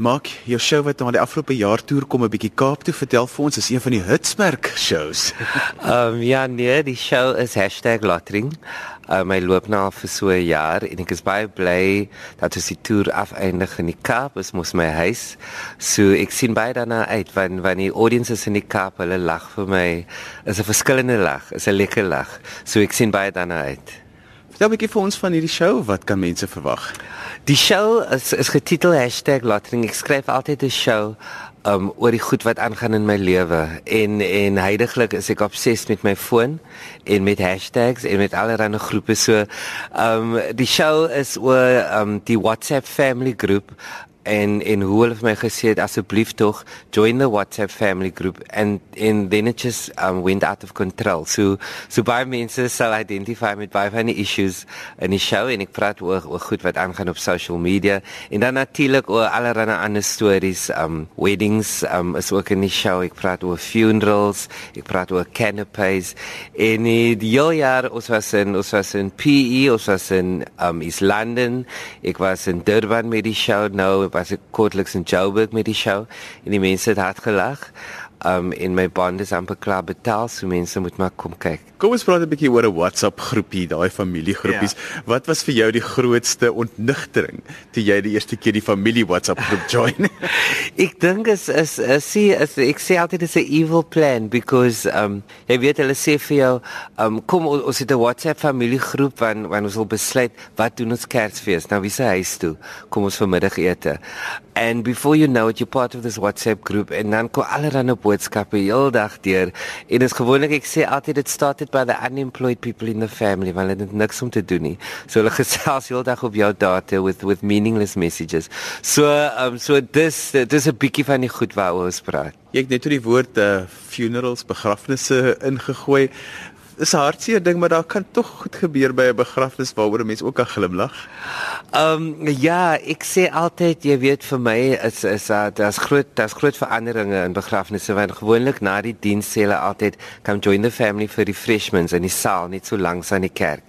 Maak jou show wat nou die afgelope jaar toer kom 'n bietjie Kaap toe vertel vir ons is een van die hitsmerk shows. Ehm um, ja nee, die show is #lottering. Uh, my loop nou vir so 'n jaar en ek is baie bly dat ons die toer afeindig in die Kaap. Dit mos my huis. So ek sien baie daarna uit want wanneer die audiences in die Kaap hulle lag vir my. Is 'n verskillende lag, is 'n lekker lag. So ek sien baie daarna uit. Vertel 'n bietjie vir ons van hierdie show. Wat kan mense verwag? Die show is is getitel #lottering. Ek skryf altyd 'n show um oor die goed wat aangaan in my lewe en en heidaglik is ek obsessed met my foon en met hashtags en met allerlei groepe so um die show is oor um die WhatsApp family group en en hoe hulle vir my gesê het asseblief tog join the WhatsApp family group. And in then it just um went out of control. So so baie mense sal identify met baie van die issues in die show en ek praat oor oor goed wat aangaan op social media. En dan natuurlik oor allerlei ander stories um weddings um is ook in die show. Ek praat oor funerals ek praat oor canapes. En die jaar ons was in ons was in PE ons was in um East London. Ek was in Durban met die show. Nou was ek kortliks in Joburg met die show en die mense het hard gelag. Um in my bond is amper klaar betaal, so mense moet maar kom kyk. Kom ons praat 'n bietjie oor 'n WhatsApp groepie, daai familiegroepies. Ja. Wat was vir jou die grootste ontnigtering toe jy die eerste keer die familie WhatsApp groep join? ek dink is is is is ek sê altyd dis 'n evil plan because um jy weet hulle sê vir jou um kom ons het 'n WhatsApp familiegroep van wanneer ons wil besluit wat doen ons Kersfees. Nou wie se huis toe? Kom ons vir middagete. And before you know it you're part of this WhatsApp group en dan kom allerlei boodskappe heeldag deur en is gewoonlik ek sê altyd dit started by the unemployed people in the family want hulle het niks om te doen nie. So hulle gesels heeldag op jou data with with meaningless messages. So um so dis dis 'n bietjie van die goed waaroor ons praat. Jy het net oor die woord uh, funerals begrafnisse ingegooi is 'n hartseer ding, maar daar kan tog goed gebeur by 'n begrafnis waaroor 'n mens ook kan glimlag. Ehm um, ja, ek sê altyd, jy weet vir my is is uh, daar's groot daar's groot veranderinge in begrafnisse want gewoonlik na die diens sê hulle altyd come join the family for refreshments in die saal net so langs aan die kerk.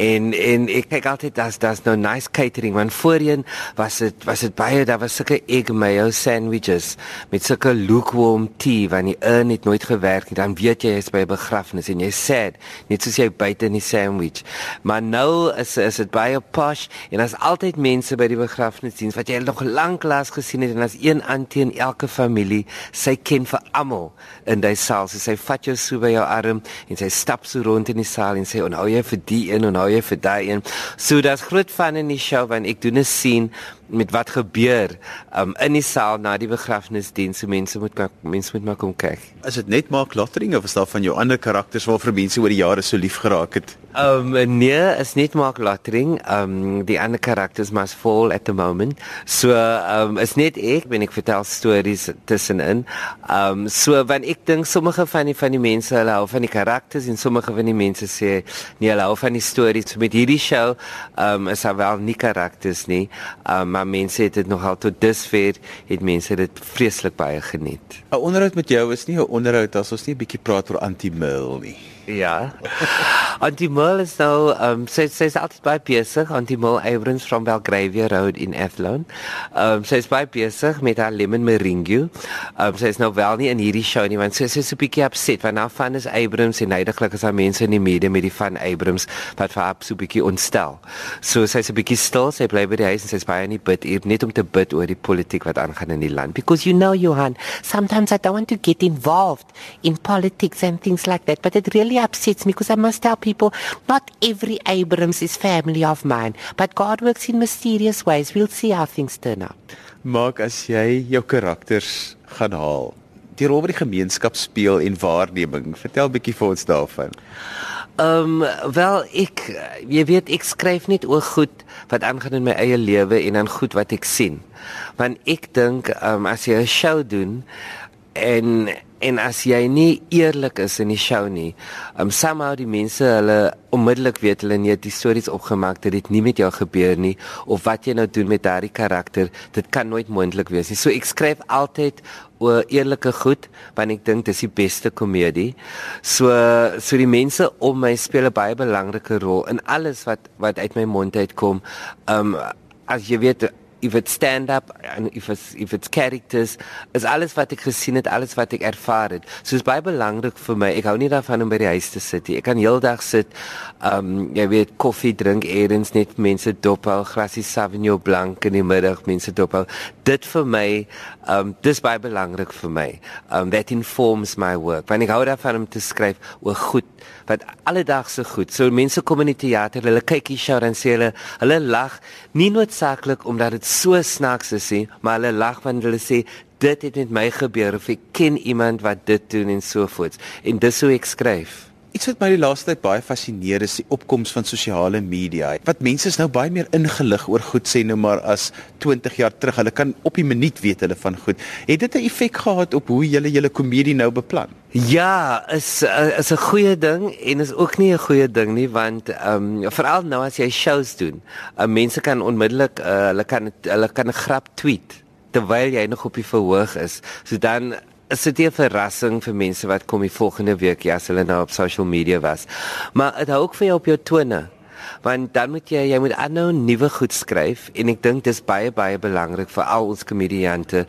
En en ek kyk altyd daar's daar's nou nice catering want voorheen was dit was dit baie daar was sulke egg mayo sandwiches met sulke lukewarm tea wanneer die urn het nooit gewerk nie, dan weet jy jy's by 'n begrafnis en jy sê sad net soos jy buite in die sandwich. Maar nou is is dit baie posh en daar's altyd mense by die begrafnisdiens wat jy nog lank laas gesien het en as een antie in elke familie sy ken vir almal in daai saal. So sy vat jou so by jou arm en sy stap so rond in die saal en sê onhou jy vir die een en onhou jy vir daai een so daar's groot van in die show want ek doen 'n scene met wat gebeur um, in die saal na die begrafnisdiens so mense moet mense moet maar kom kyk. Is dit net maak lottering of is daar van jou ander karakters waarvoor mense oor die jare so lief geraak het? Um nee, is net maak lottering. Um die ander karakters must fall at the moment. So um is net ek, ben ek vertel stories tussenin. Um so wanneer ek dink sommige van die van die mense hulle hou van die karakters en sommige van die mense sê nee, hulle hou van die stories. So met hierdie show um is daar wel nie karakters nie. Um maar mense het dit nogal tot dusver het mense dit vreeslik baie geniet. 'n Onderhoud met jou is nie 'n onderhoud as ons nie 'n bietjie praat oor anti-mil nie. Ja. Antimol is nou um sy sy's altyd baie besig Antimol Abrams from Belgravia Road in Athlone. Um sy's baie besig met haar lemon meringue. Um sy's nou wel nie in hierdie show nie want sy sy's so 'n bietjie upset want nou van is Abrams en heidaglik is daar mense in die media met die van Abrams wat vir haar so 'n bietjie ontstel. So sy's 'n bietjie stil, sy bly by die huis en sy's baie in die bid hier net om te bid oor die politiek wat aangaan in die land because you know Johan, sometimes I don't want to get involved in politics and things like that but it really upsets me because I must tell people not every Abrams is family of mine, but God works in mysterious ways. We'll see how things turn out. Maak as jy jou karakters gaan haal. Die rol wat die gemeenskap speel en waarneming. Vertel 'n bietjie vir ons daarvan. Ehm um, wel ek jy weet ek skryf net oor goed wat aangaan in my eie lewe en dan goed wat ek sien. Want ek dink ehm um, as jy 'n show doen en en as jy nie eerlik is in die show nie, um somehow die mense hulle onmiddellik weet hulle net die stories opgemaak dat dit nie met jou gebeur nie of wat jy nou doen met daardie karakter, dit kan nooit moontlik wees nie. So ek skryf altyd oor eerlike goed want ek dink dis die beste komedie. So so die mense om my speel 'n baie belangrike rol in alles wat wat uit my mond uitkom. Um as jy weet if it's stand up and if it's if it's characters is alles wat ek gesien het alles wat ek ervaar het. So is baie belangrik vir my. Ek hou nie daarvan om by die huis te sit nie. Ek kan heeldag sit um jy weet koffie drink eers net mense dophou grasie sauvignon blanc in die middag mense dophou dit vir my um dis baie belangrik vir my um that informs my work want ek hou daarvan om te skryf oor goed wat alledaagse goed so mense kom in die teater hulle kyk hier show en sê hulle hulle lag nie noodsaaklik omdat dit so snaaks is nie, maar hulle lag want hulle sê dit het met my gebeur of ek ken iemand wat dit doen en so voort. En dis hoe ek skryf. Iets wat my die laaste tyd baie fascineer is die opkoms van sosiale media. Wat mense is nou baie meer ingelig oor goed sê nou maar as 20 jaar terug. Hulle kan op die minuut weet hulle van goed. Het dit 'n effek gehad op hoe julle julle komedie nou beplan? Ja, is uh, is 'n goeie ding en is ook nie 'n goeie ding nie want ehm um, veral nou as jy shows doen, uh, mense kan onmiddellik uh, hulle kan hulle kan 'n grap tweet terwyl jy nog op die verhoog is. So dan is dit 'n verrassing vir mense wat kom die volgende week ja, as hulle nou op social media was. Maar dit hou ook vir jou op jou tone want dan moet jy jy moet aanhou nuwe goed skryf en ek dink dis baie baie belangrik vir al ons komediante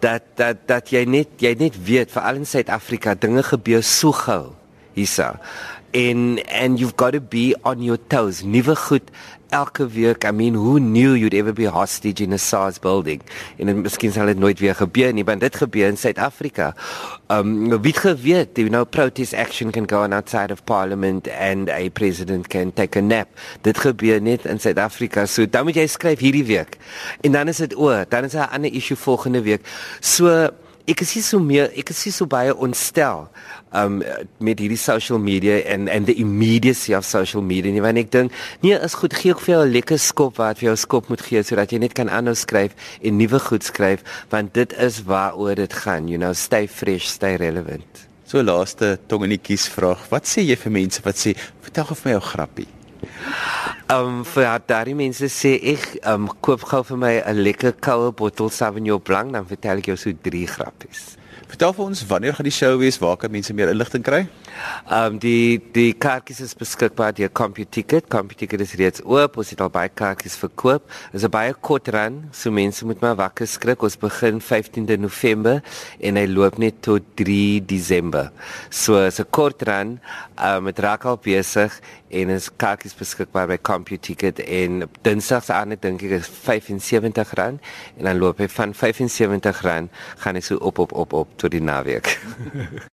dat dat dat jy net jy net weet vir al in Suid-Afrika dinge gebeur so gou hiersa en and you've got to be on your toes. Nuwe goed elke week. I mean who knew you'd ever be hostage in a SARS building? En dit miskien sal dit nooit weer gebeur nie want dit gebeur in Suid-Afrika. Um wie het geweet you know protest action can go on outside of parliament and a president can take a nap. Dit gebeur net in Suid-Afrika. So dan moet jy skryf hierdie week. En dan is dit oor. Dan is 'n ander issue volgende week. So ek is so meer ek is so baie ontstel um met hierdie social media en en the immediacy of social media nie want ek dink nee is goed gee ook vir jou 'n lekker skop wat vir jou skop moet gee sodat jy net kan aanhou skryf en nuwe goed skryf want dit is waaroor dit gaan you know stay fresh stay relevant. So laaste tong in die kies vraag wat sê jy vir mense wat sê vertel gou vir my 'n grappie um, vir daardie mense sê ek ehm um, koop gou vir my 'n lekker koue bottel Sauvignon Blanc dan vertel ek jou so drie grappies. Vertel vir ons wanneer gaan die show wees? Waar kan mense meer inligting kry? Ehm um, die die kaartjies is beskikbaar deur CompuTicket. CompuTicket is reeds oop. Ons het al baie kaartjies verkoop. Dit is 'n baie kort run, so mense moet maar wakker skrik. Ons begin 15de November en hy loop net tot 3 Desember. So is 'n kort run. Ehm um, dit raak al besig en is kaartjies beskikbaar by CompuTicket en Dinsdag se aand dink ek is R75 en dan loop hy van R75 gaan hy so op op op op tot die naweek.